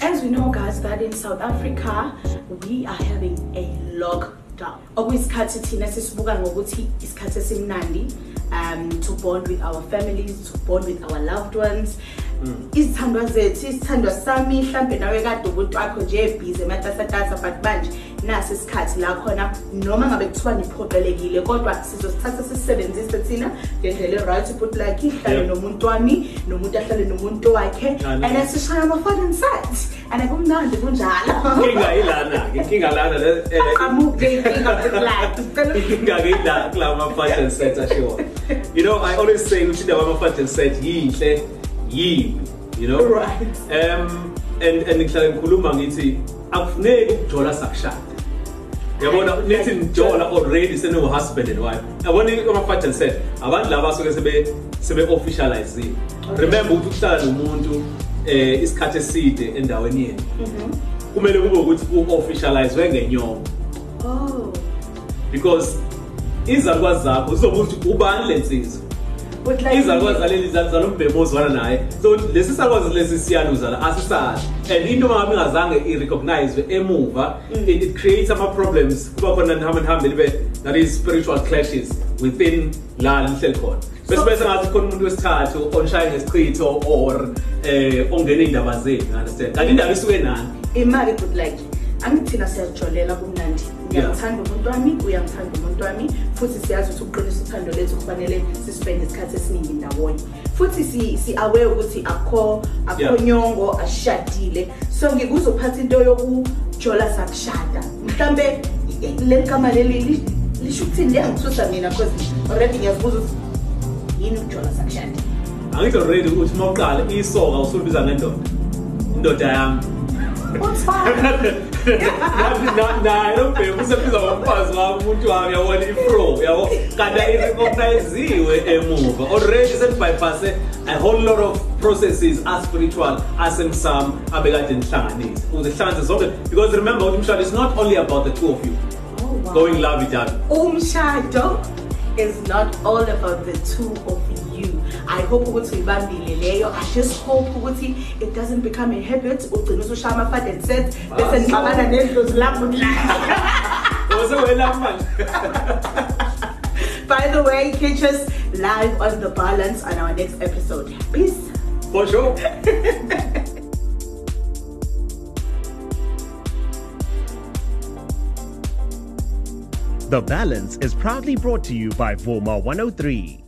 As we know guys that in South Africa we are having a lockdown. Okuyisikhathi thina sisibuka ngokuthi isikhathi esimnandi um to bond with our families, to bond with our loved ones. izithandwa zethu isithandwa sami mhlambe nawe kade umuntu wakho nje ebhizi ematasatasa but manje nasi isikhathi la khona noma ngabe kuthiwa niphoqelekile kodwa sizosithatha sisebenzise thina ngendlela e-right but like ihlale nomuntu wami nomuntu ahlale nomuntu wakhe. And sishaya ama-fun and sight and kumnandi kunjalo. Inkinga yilana-ke inkinga lana le- eh, amuke inkinga but like inkinga ke ila kula ma-fat and set ashiwo you know i always say ukuthi indaba ama-fat and set yihle yimbi you know? Right. um and and ngihlala ngikhuluma ngithi akufuneki ukujola sakushada yabona nithi nijola already senu-husband and wife. Yabona ama-fat and set abantu laba basuke sebe sebe-officializile remember ukuthi ukuhlala nomuntu eh isikhathi eside endaweni yenu. Kumele kube ukuthi ku-officializwe ngenyongo. Oh. Because izalukwazi zakho zizobuza ukuthi ubani le nsizwa but like izalukwazi zaleli zalombhemo ozwana naye. So lesi salukwazi lesi siyaluza la asisazi. And into mangabe ingazange i-recognizwe emuva it, it creates ama-problems. Kuba khona nihambe libe that is spiritual clashes within la nihleli khona. Bese bese ngathi khona umuntu wesithathu onshaya ngesichitho or eh ongena iy'ndaba zenu understand? Kanti indaba isuke nani? Imali but like angithina siyajolela kumnandi. Yeah. ngiyamthanda umuntu wami uyamthanda umuntu wami futhi siyazi ukuthi ukuqinisa uthando lethu kufanele sispende isikhathi esiningi ndawonye. Futhi si- si-aware ukuthi akho akho Yeah. nyongo asishadile so ngikuzophatha into yokujola sakushada. Mhlambe le gama leli li- lisho ukuthini? Liyangithusa mina because already ngiyazibuza ukuthi yini ukujola sakushada. Angithi already ukuthi uma uqala isoka usulibiza ngendoda. Indoda yami. naye lombhemu usebiza ngomfazi wami umuntu wami yabona ifro yabo kanti ayirecogniziwe emuva already senibypasse a whole lot of processes aspiritual asemsam abekade nihlanganise ukuze hlanganise zonke because remember ukuthi umshado is not only about the two of you Oh, wow. going love each other umshado is not all about the two of you i hope ukuthi uyibambile leyo. I just hope ukuthi it doesn't become a habit. Ugcina usushaya ama-vat en sit bese nixabana nedlozi lakho ose wena manje. By the way catch us live on the balance on our next episode. Peace. For sure The Balance is proudly brought to you by Vuma 103.